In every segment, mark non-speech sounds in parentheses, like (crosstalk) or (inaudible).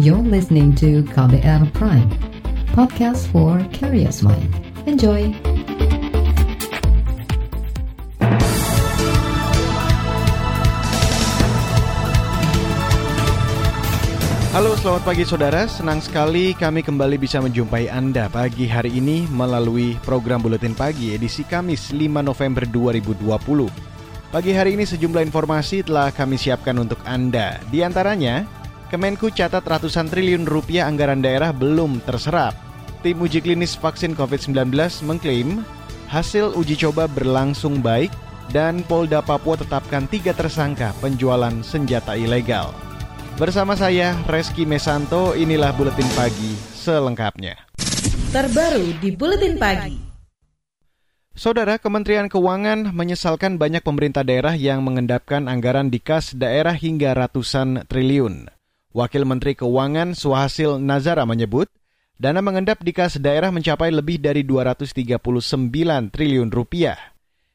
You're listening to KBR Prime, podcast for curious mind. Enjoy! Halo selamat pagi saudara, senang sekali kami kembali bisa menjumpai Anda pagi hari ini melalui program Buletin Pagi edisi Kamis 5 November 2020. Pagi hari ini sejumlah informasi telah kami siapkan untuk Anda. Di antaranya, Kemenku catat ratusan triliun rupiah anggaran daerah belum terserap. Tim uji klinis vaksin COVID-19 mengklaim hasil uji coba berlangsung baik dan Polda Papua tetapkan tiga tersangka penjualan senjata ilegal. Bersama saya, Reski Mesanto, inilah Buletin Pagi selengkapnya. Terbaru di Buletin Pagi. Saudara, Kementerian Keuangan menyesalkan banyak pemerintah daerah yang mengendapkan anggaran di kas daerah hingga ratusan triliun. Wakil Menteri Keuangan Suhasil Nazara menyebut, dana mengendap di kas daerah mencapai lebih dari 239 triliun rupiah.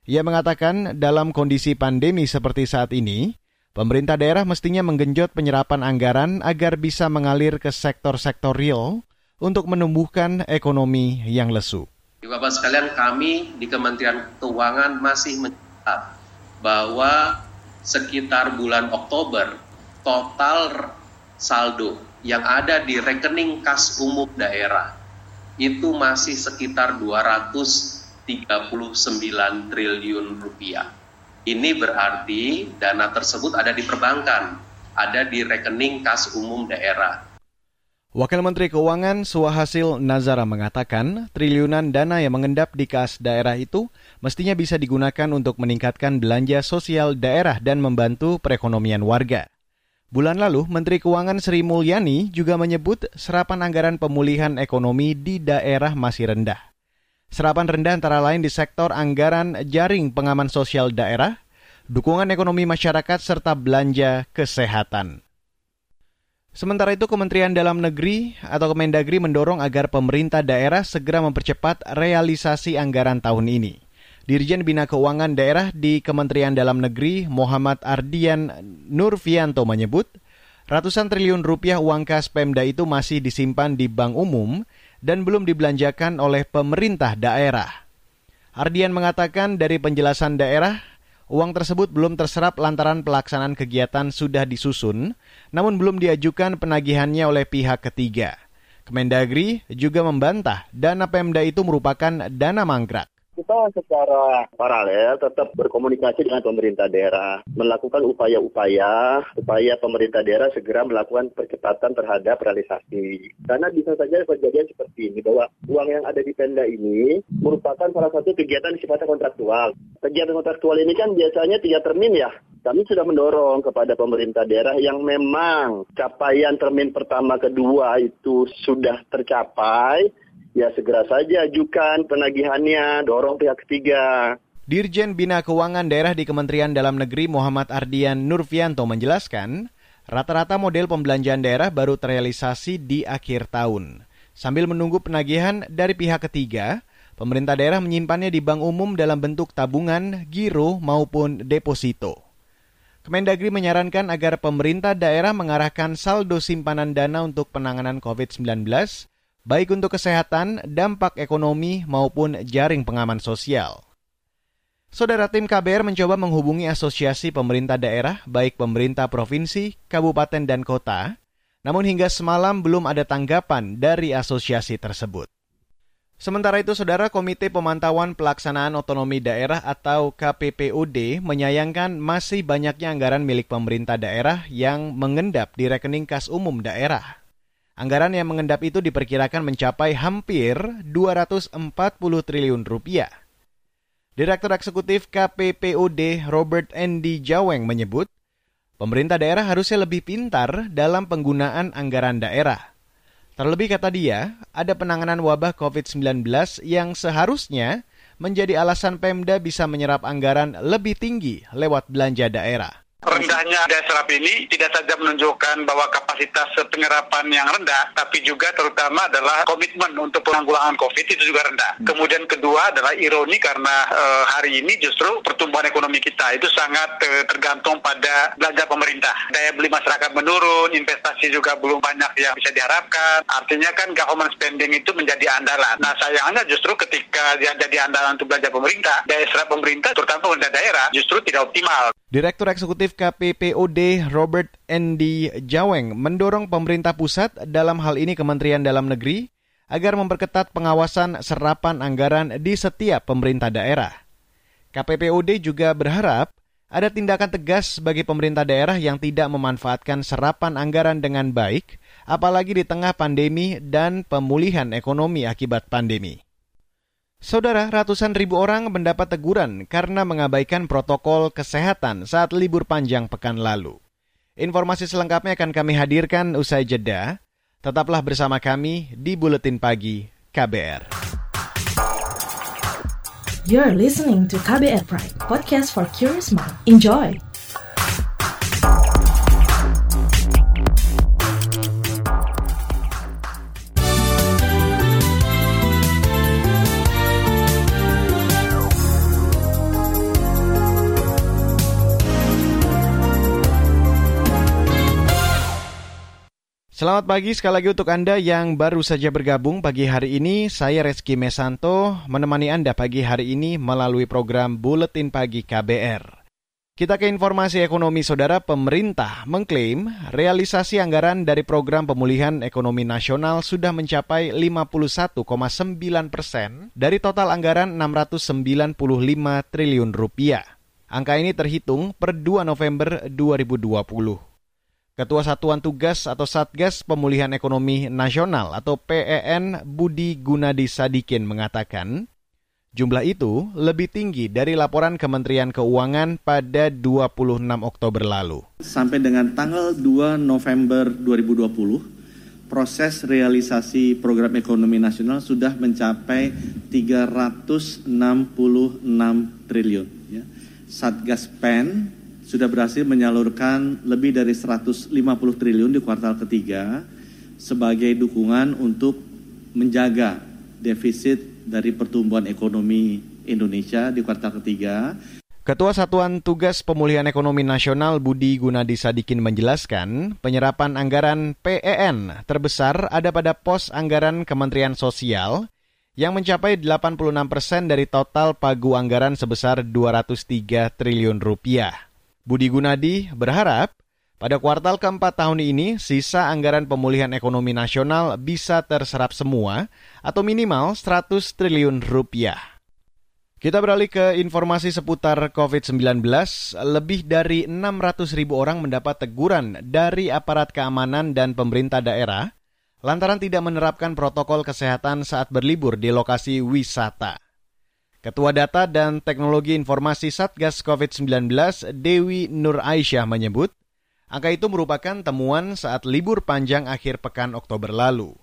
Ia mengatakan dalam kondisi pandemi seperti saat ini, pemerintah daerah mestinya menggenjot penyerapan anggaran agar bisa mengalir ke sektor-sektor real untuk menumbuhkan ekonomi yang lesu. Bapak sekalian, kami di Kementerian Keuangan masih mencatat bahwa sekitar bulan Oktober total saldo yang ada di rekening kas umum daerah itu masih sekitar 239 triliun rupiah. Ini berarti dana tersebut ada di perbankan, ada di rekening kas umum daerah. Wakil Menteri Keuangan Suhasil Nazara mengatakan triliunan dana yang mengendap di kas daerah itu mestinya bisa digunakan untuk meningkatkan belanja sosial daerah dan membantu perekonomian warga. Bulan lalu, Menteri Keuangan Sri Mulyani juga menyebut serapan anggaran pemulihan ekonomi di daerah masih rendah. Serapan rendah antara lain di sektor anggaran jaring pengaman sosial daerah, dukungan ekonomi masyarakat, serta belanja kesehatan. Sementara itu, Kementerian Dalam Negeri atau Kemendagri mendorong agar pemerintah daerah segera mempercepat realisasi anggaran tahun ini. Dirjen Bina Keuangan Daerah di Kementerian Dalam Negeri Muhammad Ardian Nurfianto menyebut, ratusan triliun rupiah uang kas Pemda itu masih disimpan di bank umum dan belum dibelanjakan oleh pemerintah daerah. Ardian mengatakan dari penjelasan daerah, uang tersebut belum terserap lantaran pelaksanaan kegiatan sudah disusun, namun belum diajukan penagihannya oleh pihak ketiga. Kemendagri juga membantah dana Pemda itu merupakan dana mangkrak kita secara paralel tetap berkomunikasi dengan pemerintah daerah, melakukan upaya-upaya supaya pemerintah daerah segera melakukan percepatan terhadap realisasi. Karena bisa saja kejadian seperti ini bahwa uang yang ada di Pemda ini merupakan salah satu kegiatan sifatnya kontraktual. Kegiatan kontraktual ini kan biasanya tiga termin ya. Kami sudah mendorong kepada pemerintah daerah yang memang capaian termin pertama kedua itu sudah tercapai, ya segera saja ajukan penagihannya, dorong pihak ketiga. Dirjen Bina Keuangan Daerah di Kementerian Dalam Negeri Muhammad Ardian Nurfianto menjelaskan, rata-rata model pembelanjaan daerah baru terrealisasi di akhir tahun. Sambil menunggu penagihan dari pihak ketiga, pemerintah daerah menyimpannya di bank umum dalam bentuk tabungan, giro, maupun deposito. Kemendagri menyarankan agar pemerintah daerah mengarahkan saldo simpanan dana untuk penanganan COVID-19 baik untuk kesehatan, dampak ekonomi, maupun jaring pengaman sosial. Saudara tim KBR mencoba menghubungi asosiasi pemerintah daerah, baik pemerintah provinsi, kabupaten, dan kota, namun hingga semalam belum ada tanggapan dari asosiasi tersebut. Sementara itu, Saudara Komite Pemantauan Pelaksanaan Otonomi Daerah atau KPPOD menyayangkan masih banyaknya anggaran milik pemerintah daerah yang mengendap di rekening kas umum daerah. Anggaran yang mengendap itu diperkirakan mencapai hampir 240 triliun rupiah. Direktur Eksekutif KPPUD Robert Andy Jaweng menyebut, pemerintah daerah harusnya lebih pintar dalam penggunaan anggaran daerah. Terlebih kata dia, ada penanganan wabah COVID-19 yang seharusnya menjadi alasan Pemda bisa menyerap anggaran lebih tinggi lewat belanja daerah. Rendahnya daya serap ini tidak saja menunjukkan bahwa kapasitas penyerapan yang rendah, tapi juga terutama adalah komitmen untuk penanggulangan COVID itu juga rendah. Hmm. Kemudian kedua adalah ironi karena e, hari ini justru pertumbuhan ekonomi kita itu sangat e, tergantung pada belanja pemerintah. Daya beli masyarakat menurun, investasi juga belum banyak yang bisa diharapkan. Artinya kan government spending itu menjadi andalan. Nah sayangnya justru ketika dia jadi andalan untuk belanja pemerintah, daya serap pemerintah terutama pemerintah daerah justru tidak optimal. Direktur Eksekutif KPPOD Robert Endi Jaweng mendorong pemerintah pusat dalam hal ini Kementerian Dalam Negeri agar memperketat pengawasan serapan anggaran di setiap pemerintah daerah. KPPOD juga berharap ada tindakan tegas bagi pemerintah daerah yang tidak memanfaatkan serapan anggaran dengan baik, apalagi di tengah pandemi dan pemulihan ekonomi akibat pandemi. Saudara, ratusan ribu orang mendapat teguran karena mengabaikan protokol kesehatan saat libur panjang pekan lalu. Informasi selengkapnya akan kami hadirkan usai jeda. Tetaplah bersama kami di Buletin Pagi KBR. You're listening to KBR Pride, podcast for curious mind. Enjoy! Selamat pagi sekali lagi untuk Anda yang baru saja bergabung pagi hari ini. Saya Reski Mesanto menemani Anda pagi hari ini melalui program Buletin Pagi KBR. Kita ke informasi ekonomi saudara, pemerintah mengklaim realisasi anggaran dari program pemulihan ekonomi nasional sudah mencapai 51,9 persen dari total anggaran 695 triliun rupiah. Angka ini terhitung per 2 November 2020. Ketua Satuan Tugas atau Satgas Pemulihan Ekonomi Nasional atau PEN Budi Gunadi Sadikin mengatakan, jumlah itu lebih tinggi dari laporan Kementerian Keuangan pada 26 Oktober lalu. Sampai dengan tanggal 2 November 2020, proses realisasi program ekonomi nasional sudah mencapai 366 triliun. Ya. Satgas PEN sudah berhasil menyalurkan lebih dari 150 triliun di kuartal ketiga sebagai dukungan untuk menjaga defisit dari pertumbuhan ekonomi Indonesia di kuartal ketiga. Ketua Satuan Tugas Pemulihan Ekonomi Nasional Budi Gunadi Sadikin menjelaskan, penyerapan anggaran PEN terbesar ada pada pos anggaran Kementerian Sosial yang mencapai 86 persen dari total pagu anggaran sebesar 203 triliun rupiah. Budi Gunadi berharap pada kuartal keempat tahun ini sisa anggaran pemulihan ekonomi nasional bisa terserap semua atau minimal 100 triliun rupiah. Kita beralih ke informasi seputar COVID-19. Lebih dari 600 ribu orang mendapat teguran dari aparat keamanan dan pemerintah daerah lantaran tidak menerapkan protokol kesehatan saat berlibur di lokasi wisata. Ketua Data dan Teknologi Informasi Satgas COVID-19 Dewi Nur Aisyah menyebut, angka itu merupakan temuan saat libur panjang akhir pekan Oktober lalu.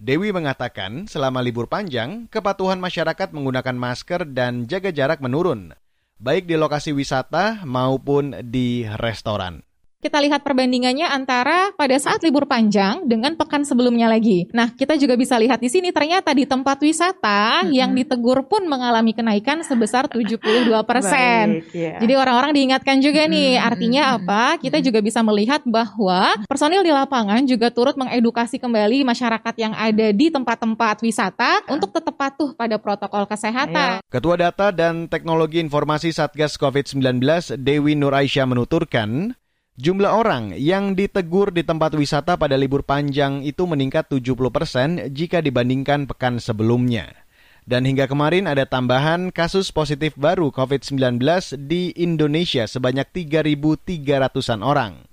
Dewi mengatakan selama libur panjang, kepatuhan masyarakat menggunakan masker dan jaga jarak menurun, baik di lokasi wisata maupun di restoran kita lihat perbandingannya antara pada saat libur panjang dengan pekan sebelumnya lagi. Nah, kita juga bisa lihat di sini ternyata di tempat wisata hmm. yang ditegur pun mengalami kenaikan sebesar 72 persen. Ya. Jadi orang-orang diingatkan juga nih, artinya apa? Kita juga bisa melihat bahwa personil di lapangan juga turut mengedukasi kembali masyarakat yang ada di tempat-tempat wisata untuk tetap patuh pada protokol kesehatan. Ya. Ketua Data dan Teknologi Informasi Satgas COVID-19 Dewi Nur Aisyah menuturkan, Jumlah orang yang ditegur di tempat wisata pada libur panjang itu meningkat 70 persen jika dibandingkan pekan sebelumnya. Dan hingga kemarin ada tambahan kasus positif baru COVID-19 di Indonesia sebanyak 3.300-an orang.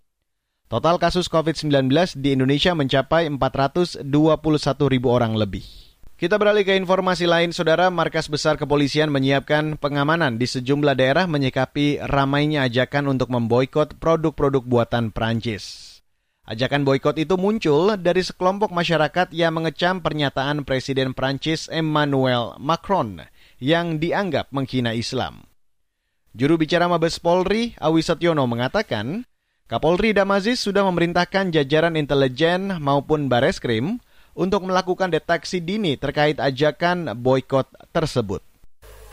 Total kasus COVID-19 di Indonesia mencapai 421 ribu orang lebih. Kita beralih ke informasi lain, Saudara. Markas Besar Kepolisian menyiapkan pengamanan di sejumlah daerah menyikapi ramainya ajakan untuk memboikot produk-produk buatan Prancis. Ajakan boykot itu muncul dari sekelompok masyarakat yang mengecam pernyataan Presiden Prancis Emmanuel Macron yang dianggap menghina Islam. Juru bicara Mabes Polri, Awi Setiono mengatakan, Kapolri Damazis sudah memerintahkan jajaran intelijen maupun Bareskrim untuk melakukan deteksi dini terkait ajakan boykot tersebut.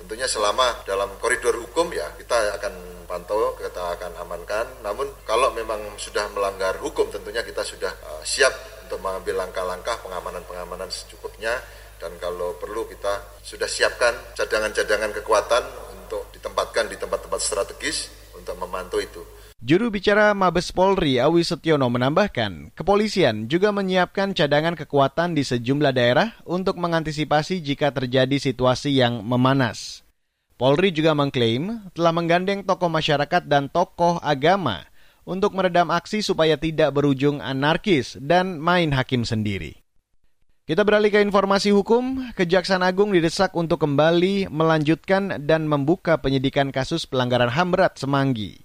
Tentunya selama dalam koridor hukum ya kita akan pantau, kita akan amankan. Namun kalau memang sudah melanggar hukum tentunya kita sudah uh, siap untuk mengambil langkah-langkah pengamanan-pengamanan secukupnya dan kalau perlu kita sudah siapkan cadangan-cadangan kekuatan untuk ditempatkan di tempat-tempat strategis untuk memantau itu. Juru bicara Mabes Polri Awi Setiono menambahkan, kepolisian juga menyiapkan cadangan kekuatan di sejumlah daerah untuk mengantisipasi jika terjadi situasi yang memanas. Polri juga mengklaim telah menggandeng tokoh masyarakat dan tokoh agama untuk meredam aksi supaya tidak berujung anarkis dan main hakim sendiri. Kita beralih ke informasi hukum. Kejaksaan Agung didesak untuk kembali melanjutkan dan membuka penyidikan kasus pelanggaran HAM berat Semanggi.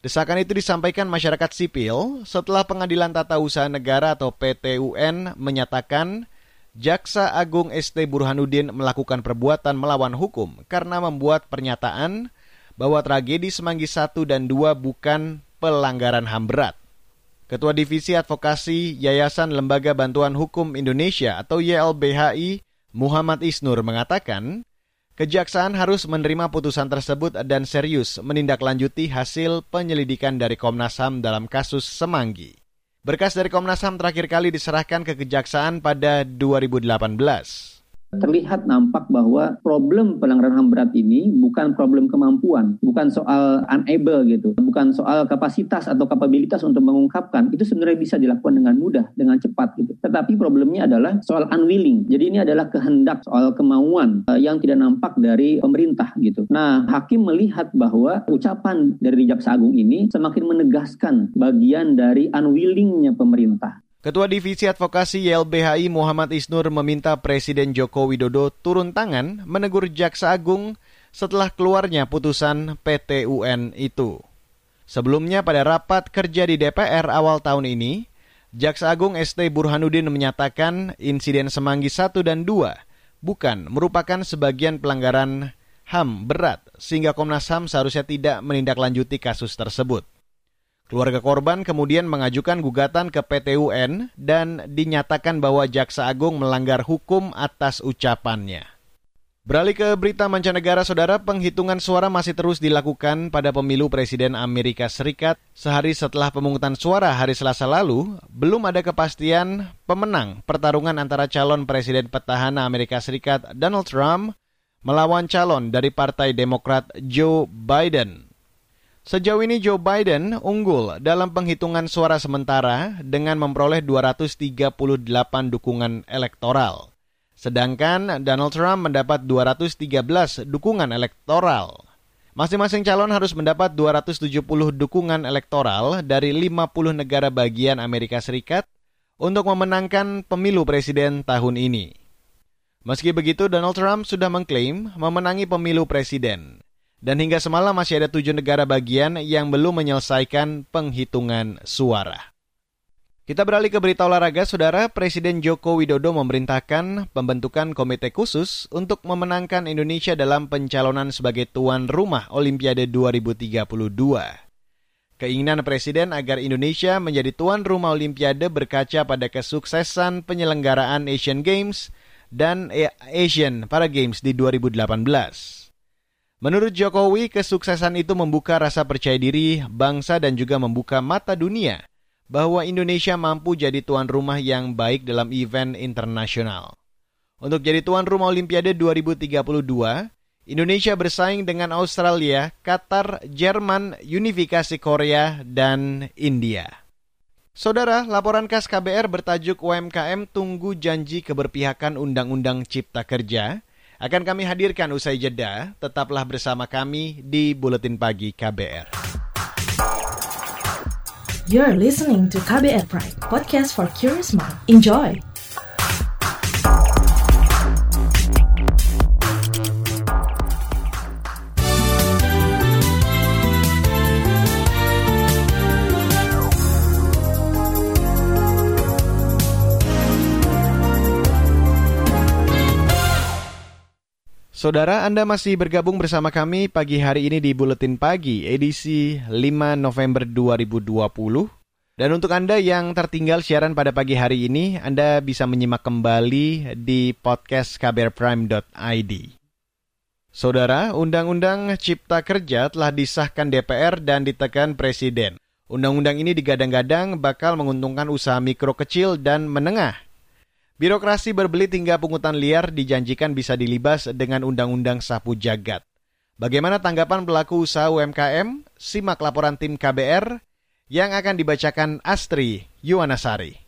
Desakan itu disampaikan masyarakat sipil setelah Pengadilan Tata Usaha Negara atau PTUN menyatakan Jaksa Agung ST Burhanuddin melakukan perbuatan melawan hukum karena membuat pernyataan bahwa tragedi Semanggi 1 dan 2 bukan pelanggaran HAM berat. Ketua Divisi Advokasi Yayasan Lembaga Bantuan Hukum Indonesia atau YLBHI Muhammad Isnur mengatakan, kejaksaan harus menerima putusan tersebut dan serius menindaklanjuti hasil penyelidikan dari Komnas HAM dalam kasus Semanggi. Berkas dari Komnas HAM terakhir kali diserahkan ke kejaksaan pada 2018 terlihat nampak bahwa problem pelanggaran HAM berat ini bukan problem kemampuan, bukan soal unable gitu, bukan soal kapasitas atau kapabilitas untuk mengungkapkan. Itu sebenarnya bisa dilakukan dengan mudah, dengan cepat gitu. Tetapi problemnya adalah soal unwilling. Jadi ini adalah kehendak, soal kemauan uh, yang tidak nampak dari pemerintah gitu. Nah, hakim melihat bahwa ucapan dari Jaksa Agung ini semakin menegaskan bagian dari unwillingnya pemerintah. Ketua Divisi Advokasi YLBHI Muhammad Isnur meminta Presiden Joko Widodo turun tangan menegur Jaksa Agung setelah keluarnya putusan PT UN itu. Sebelumnya pada rapat kerja di DPR awal tahun ini, Jaksa Agung ST Burhanuddin menyatakan insiden Semanggi 1 dan 2 bukan merupakan sebagian pelanggaran HAM berat sehingga Komnas HAM seharusnya tidak menindaklanjuti kasus tersebut. Keluarga korban kemudian mengajukan gugatan ke PT UN dan dinyatakan bahwa Jaksa Agung melanggar hukum atas ucapannya. Beralih ke berita mancanegara, saudara, penghitungan suara masih terus dilakukan pada pemilu Presiden Amerika Serikat. Sehari setelah pemungutan suara hari Selasa lalu, belum ada kepastian pemenang pertarungan antara calon Presiden petahana Amerika Serikat Donald Trump melawan calon dari Partai Demokrat Joe Biden. Sejauh ini Joe Biden unggul dalam penghitungan suara sementara dengan memperoleh 238 dukungan elektoral. Sedangkan Donald Trump mendapat 213 dukungan elektoral. Masing-masing calon harus mendapat 270 dukungan elektoral dari 50 negara bagian Amerika Serikat untuk memenangkan pemilu presiden tahun ini. Meski begitu, Donald Trump sudah mengklaim memenangi pemilu presiden. Dan hingga semalam masih ada tujuh negara bagian yang belum menyelesaikan penghitungan suara. Kita beralih ke berita olahraga, Saudara. Presiden Joko Widodo memerintahkan pembentukan komite khusus untuk memenangkan Indonesia dalam pencalonan sebagai tuan rumah Olimpiade 2032. Keinginan Presiden agar Indonesia menjadi tuan rumah Olimpiade berkaca pada kesuksesan penyelenggaraan Asian Games dan Asian Para Games di 2018. Menurut Jokowi, kesuksesan itu membuka rasa percaya diri bangsa dan juga membuka mata dunia bahwa Indonesia mampu jadi tuan rumah yang baik dalam event internasional. Untuk jadi tuan rumah Olimpiade 2032, Indonesia bersaing dengan Australia, Qatar, Jerman, Unifikasi Korea, dan India. Saudara, laporan khas KBR bertajuk UMKM tunggu janji keberpihakan Undang-Undang Cipta Kerja akan kami hadirkan usai jeda. Tetaplah bersama kami di Buletin Pagi KBR. You're listening to KBR Pride, podcast for curious mind. Enjoy! Saudara, Anda masih bergabung bersama kami pagi hari ini di Buletin Pagi, edisi 5 November 2020. Dan untuk Anda yang tertinggal siaran pada pagi hari ini, Anda bisa menyimak kembali di podcast kbrprime.id. Saudara, Undang-Undang Cipta Kerja telah disahkan DPR dan ditekan Presiden. Undang-undang ini digadang-gadang bakal menguntungkan usaha mikro kecil dan menengah Birokrasi berbelit hingga pungutan liar dijanjikan bisa dilibas dengan Undang-Undang Sapu Jagat. Bagaimana tanggapan pelaku usaha UMKM? Simak laporan tim KBR yang akan dibacakan Astri Yuwanasari.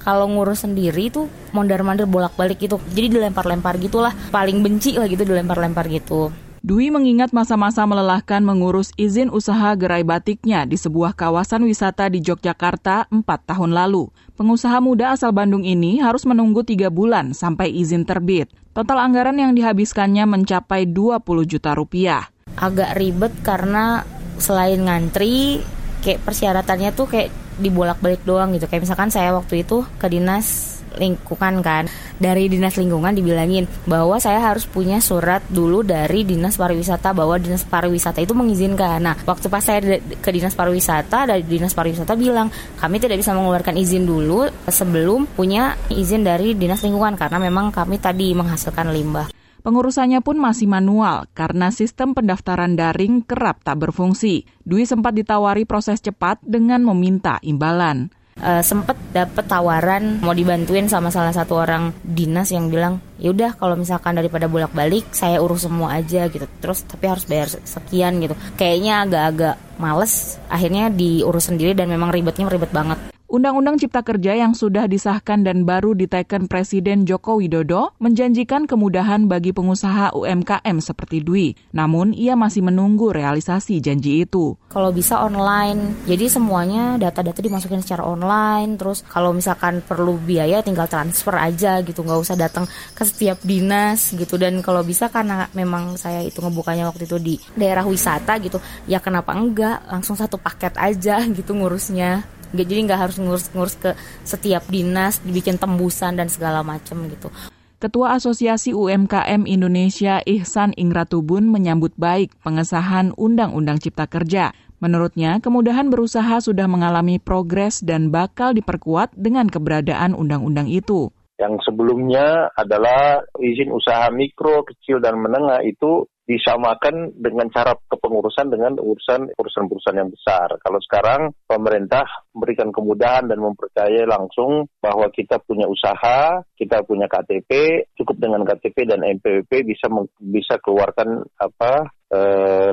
Kalau ngurus sendiri tuh mondar-mandir bolak-balik gitu. Jadi dilempar-lempar gitulah. Paling benci lah gitu dilempar-lempar gitu. Dwi mengingat masa-masa melelahkan mengurus izin usaha gerai batiknya di sebuah kawasan wisata di Yogyakarta empat tahun lalu. Pengusaha muda asal Bandung ini harus menunggu tiga bulan sampai izin terbit. Total anggaran yang dihabiskannya mencapai 20 juta rupiah. Agak ribet karena selain ngantri, kayak persyaratannya tuh kayak dibolak-balik doang gitu. Kayak misalkan saya waktu itu ke dinas lingkungan kan. Dari dinas lingkungan dibilangin bahwa saya harus punya surat dulu dari dinas pariwisata bahwa dinas pariwisata itu mengizinkan. Nah waktu pas saya ke dinas pariwisata dari dinas pariwisata bilang kami tidak bisa mengeluarkan izin dulu sebelum punya izin dari dinas lingkungan karena memang kami tadi menghasilkan limbah. Pengurusannya pun masih manual karena sistem pendaftaran daring kerap tak berfungsi. Dwi sempat ditawari proses cepat dengan meminta imbalan uh, sempet dapet tawaran mau dibantuin sama salah satu orang dinas yang bilang ya udah kalau misalkan daripada bolak balik saya urus semua aja gitu. Terus tapi harus bayar sekian gitu. Kayaknya agak-agak males akhirnya diurus sendiri dan memang ribetnya ribet banget Undang-Undang Cipta Kerja yang sudah disahkan dan baru diteken Presiden Joko Widodo menjanjikan kemudahan bagi pengusaha UMKM seperti Dwi. Namun, ia masih menunggu realisasi janji itu. Kalau bisa online, jadi semuanya data-data dimasukin secara online. Terus kalau misalkan perlu biaya tinggal transfer aja gitu, nggak usah datang ke setiap dinas gitu. Dan kalau bisa karena memang saya itu ngebukanya waktu itu di daerah wisata gitu, ya kenapa enggak langsung satu paket aja gitu ngurusnya nggak jadi nggak harus ngurus-ngurus ke setiap dinas dibikin tembusan dan segala macam gitu Ketua Asosiasi UMKM Indonesia Ihsan Ingratubun menyambut baik pengesahan Undang-Undang Cipta Kerja. Menurutnya, kemudahan berusaha sudah mengalami progres dan bakal diperkuat dengan keberadaan undang-undang itu. Yang sebelumnya adalah izin usaha mikro, kecil, dan menengah itu disamakan dengan cara kepengurusan dengan urusan urusan-urusan yang besar. Kalau sekarang pemerintah memberikan kemudahan dan mempercayai langsung bahwa kita punya usaha, kita punya KTP, cukup dengan KTP dan NPWP bisa bisa keluarkan apa e,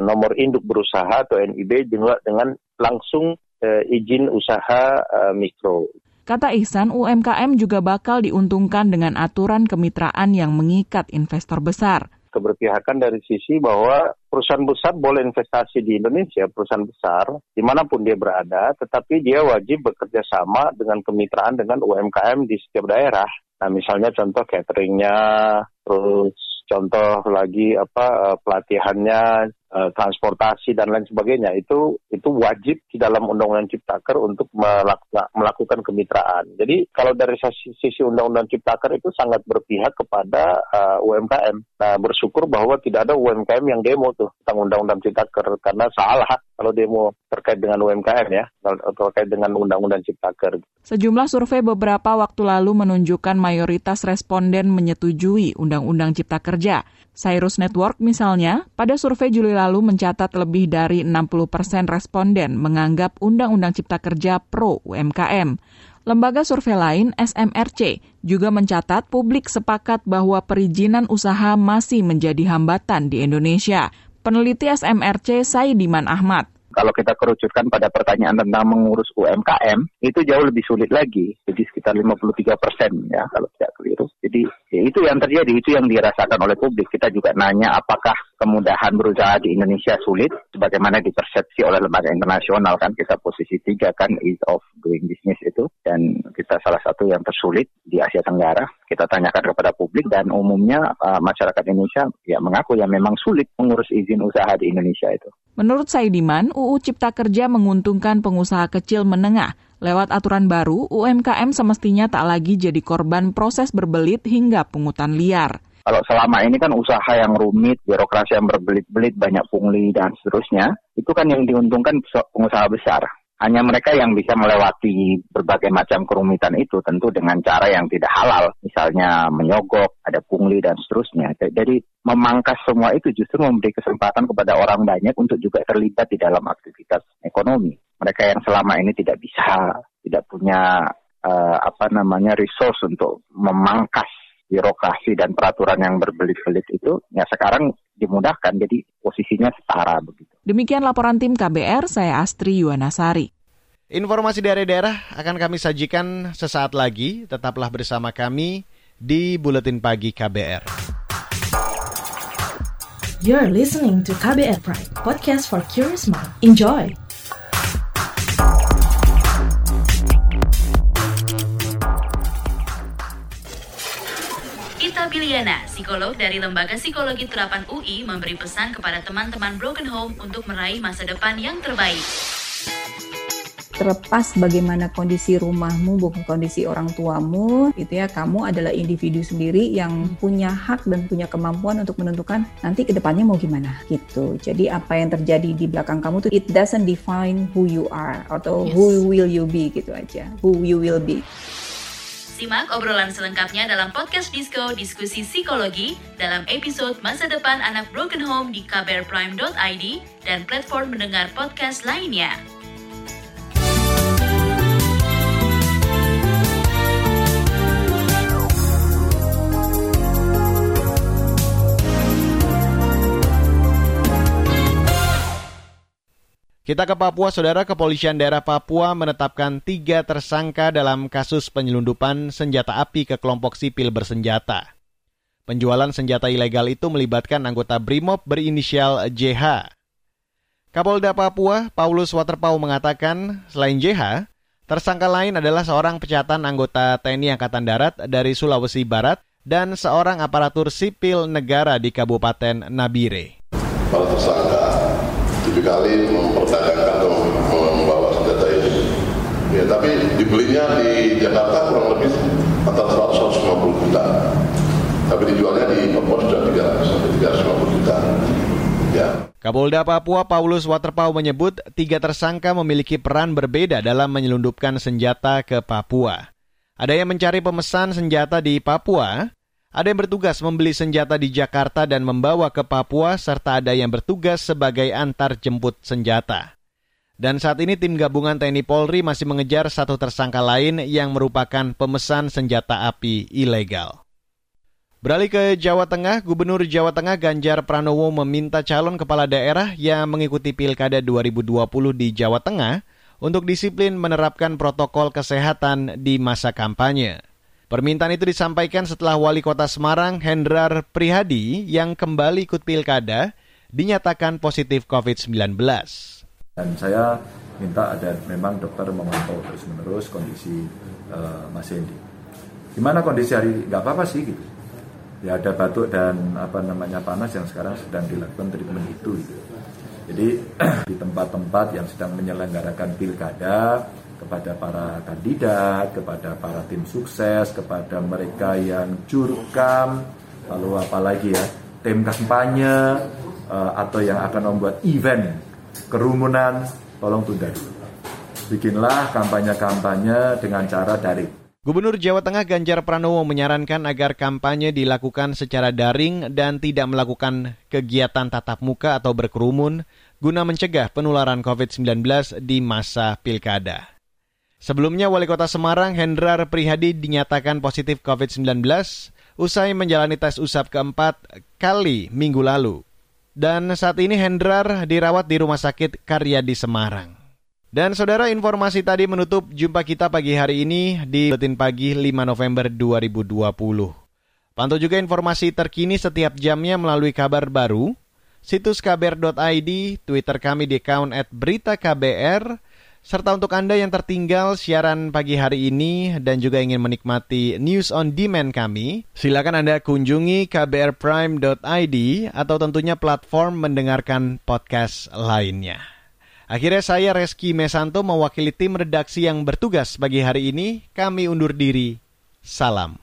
nomor induk berusaha atau NIB dengan, dengan langsung e, izin usaha e, mikro. Kata Ihsan, UMKM juga bakal diuntungkan dengan aturan kemitraan yang mengikat investor besar keberpihakan dari sisi bahwa perusahaan besar boleh investasi di Indonesia, perusahaan besar, di mana pun dia berada, tetapi dia wajib bekerja sama dengan kemitraan dengan UMKM di setiap daerah. Nah, misalnya contoh cateringnya, terus contoh lagi apa eh, pelatihannya transportasi dan lain sebagainya itu itu wajib di dalam Undang-Undang Ciptaker untuk melakukan kemitraan. Jadi kalau dari sisi, sisi Undang-Undang Ciptaker itu sangat berpihak kepada uh, eh, UMKM. Nah bersyukur bahwa tidak ada UMKM yang demo tuh tentang Undang-Undang Ciptaker karena salah kalau demo terkait dengan UMKM ya terkait dengan Undang-Undang Ciptaker. Sejumlah survei beberapa waktu lalu menunjukkan mayoritas responden menyetujui Undang-Undang Cipta Kerja. Cyrus Network misalnya, pada survei Juli lalu mencatat lebih dari 60 persen responden menganggap Undang-Undang Cipta Kerja pro UMKM. Lembaga survei lain, SMRC, juga mencatat publik sepakat bahwa perizinan usaha masih menjadi hambatan di Indonesia. Peneliti SMRC Saidiman Ahmad kalau kita kerucutkan pada pertanyaan tentang mengurus UMKM, itu jauh lebih sulit lagi. Jadi sekitar 53 persen ya kalau tidak keliru. Jadi ya itu yang terjadi, itu yang dirasakan oleh publik. Kita juga nanya apakah kemudahan berusaha di Indonesia sulit, sebagaimana dipersepsi oleh lembaga internasional kan kita posisi tiga kan ease of doing business itu dan kita salah satu yang tersulit di Asia Tenggara. Kita tanyakan kepada publik dan umumnya uh, masyarakat Indonesia ya mengaku ya memang sulit mengurus izin usaha di Indonesia itu. Menurut Saidiman, UU Cipta Kerja menguntungkan pengusaha kecil menengah. Lewat aturan baru, UMKM semestinya tak lagi jadi korban proses berbelit hingga pungutan liar. Kalau selama ini kan usaha yang rumit, birokrasi yang berbelit-belit, banyak pungli dan seterusnya, itu kan yang diuntungkan pengusaha besar. Hanya mereka yang bisa melewati berbagai macam kerumitan itu tentu dengan cara yang tidak halal. Misalnya menyogok, ada pungli dan seterusnya. Jadi memangkas semua itu justru memberi kesempatan kepada orang banyak untuk juga terlibat di dalam aktivitas ekonomi. Mereka yang selama ini tidak bisa, tidak punya uh, apa namanya resource untuk memangkas birokrasi dan peraturan yang berbelit-belit itu ya sekarang dimudahkan jadi posisinya setara begitu. Demikian laporan tim KBR saya Astri Yuwanasari. Informasi dari daerah akan kami sajikan sesaat lagi. Tetaplah bersama kami di Buletin Pagi KBR. You're listening to KBR Pride, podcast for curious mind. Enjoy! Ita Biliana, psikolog dari Lembaga Psikologi Terapan UI, memberi pesan kepada teman-teman Broken Home untuk meraih masa depan yang terbaik terlepas bagaimana kondisi rumahmu, bukan kondisi orang tuamu, itu ya kamu adalah individu sendiri yang punya hak dan punya kemampuan untuk menentukan nanti ke depannya mau gimana gitu. Jadi apa yang terjadi di belakang kamu tuh it doesn't define who you are atau yes. who will you be gitu aja, who you will be. Simak obrolan selengkapnya dalam podcast Disco Diskusi Psikologi dalam episode Masa Depan Anak Broken Home di kbrprime.id dan platform mendengar podcast lainnya. Kita ke Papua, Saudara Kepolisian Daerah Papua menetapkan tiga tersangka dalam kasus penyelundupan senjata api ke kelompok sipil bersenjata. Penjualan senjata ilegal itu melibatkan anggota BRIMOB berinisial JH. Kapolda Papua, Paulus Waterpau mengatakan, selain JH, tersangka lain adalah seorang pecatan anggota TNI Angkatan Darat dari Sulawesi Barat dan seorang aparatur sipil negara di Kabupaten Nabire. Para tersangka kali memperdagangkan atau membawa senjata ini. Ya, tapi dibelinya di Jakarta kurang lebih antara 150 juta. Tapi dijualnya di Papua sudah 300 sampai 350 juta. Ya. Kapolda Papua Paulus Waterpau menyebut tiga tersangka memiliki peran berbeda dalam menyelundupkan senjata ke Papua. Ada yang mencari pemesan senjata di Papua, ada yang bertugas membeli senjata di Jakarta dan membawa ke Papua, serta ada yang bertugas sebagai antar jemput senjata. Dan saat ini tim gabungan TNI Polri masih mengejar satu tersangka lain yang merupakan pemesan senjata api ilegal. Beralih ke Jawa Tengah, Gubernur Jawa Tengah Ganjar Pranowo meminta calon kepala daerah yang mengikuti Pilkada 2020 di Jawa Tengah untuk disiplin menerapkan protokol kesehatan di masa kampanye. Permintaan itu disampaikan setelah Wali Kota Semarang Hendrar Prihadi yang kembali ikut pilkada dinyatakan positif COVID-19. Dan saya minta ada memang dokter memantau terus-menerus kondisi uh, Mas Hendi. Gimana kondisi hari? Gak apa-apa sih gitu. Ya ada batuk dan apa namanya panas yang sekarang sedang dilakukan treatment itu. Gitu. Jadi (clears throat) di tempat-tempat yang sedang menyelenggarakan pilkada kepada para kandidat, kepada para tim sukses, kepada mereka yang curkam, lalu apalagi ya, tim kampanye uh, atau yang akan membuat event kerumunan, tolong tunda Bikinlah kampanye-kampanye dengan cara daring. Gubernur Jawa Tengah Ganjar Pranowo menyarankan agar kampanye dilakukan secara daring dan tidak melakukan kegiatan tatap muka atau berkerumun guna mencegah penularan COVID-19 di masa pilkada. Sebelumnya Wali Kota Semarang Hendrar Prihadi dinyatakan positif COVID-19 usai menjalani tes usap keempat kali minggu lalu. Dan saat ini Hendrar dirawat di Rumah Sakit Karya di Semarang. Dan saudara informasi tadi menutup jumpa kita pagi hari ini di Buletin Pagi 5 November 2020. Pantau juga informasi terkini setiap jamnya melalui kabar baru, situs kbr.id, Twitter kami di account at berita KBR, serta untuk Anda yang tertinggal siaran pagi hari ini dan juga ingin menikmati news on demand kami, silakan Anda kunjungi kbrprime.id atau tentunya platform mendengarkan podcast lainnya. Akhirnya saya Reski Mesanto mewakili tim redaksi yang bertugas bagi hari ini. Kami undur diri. Salam.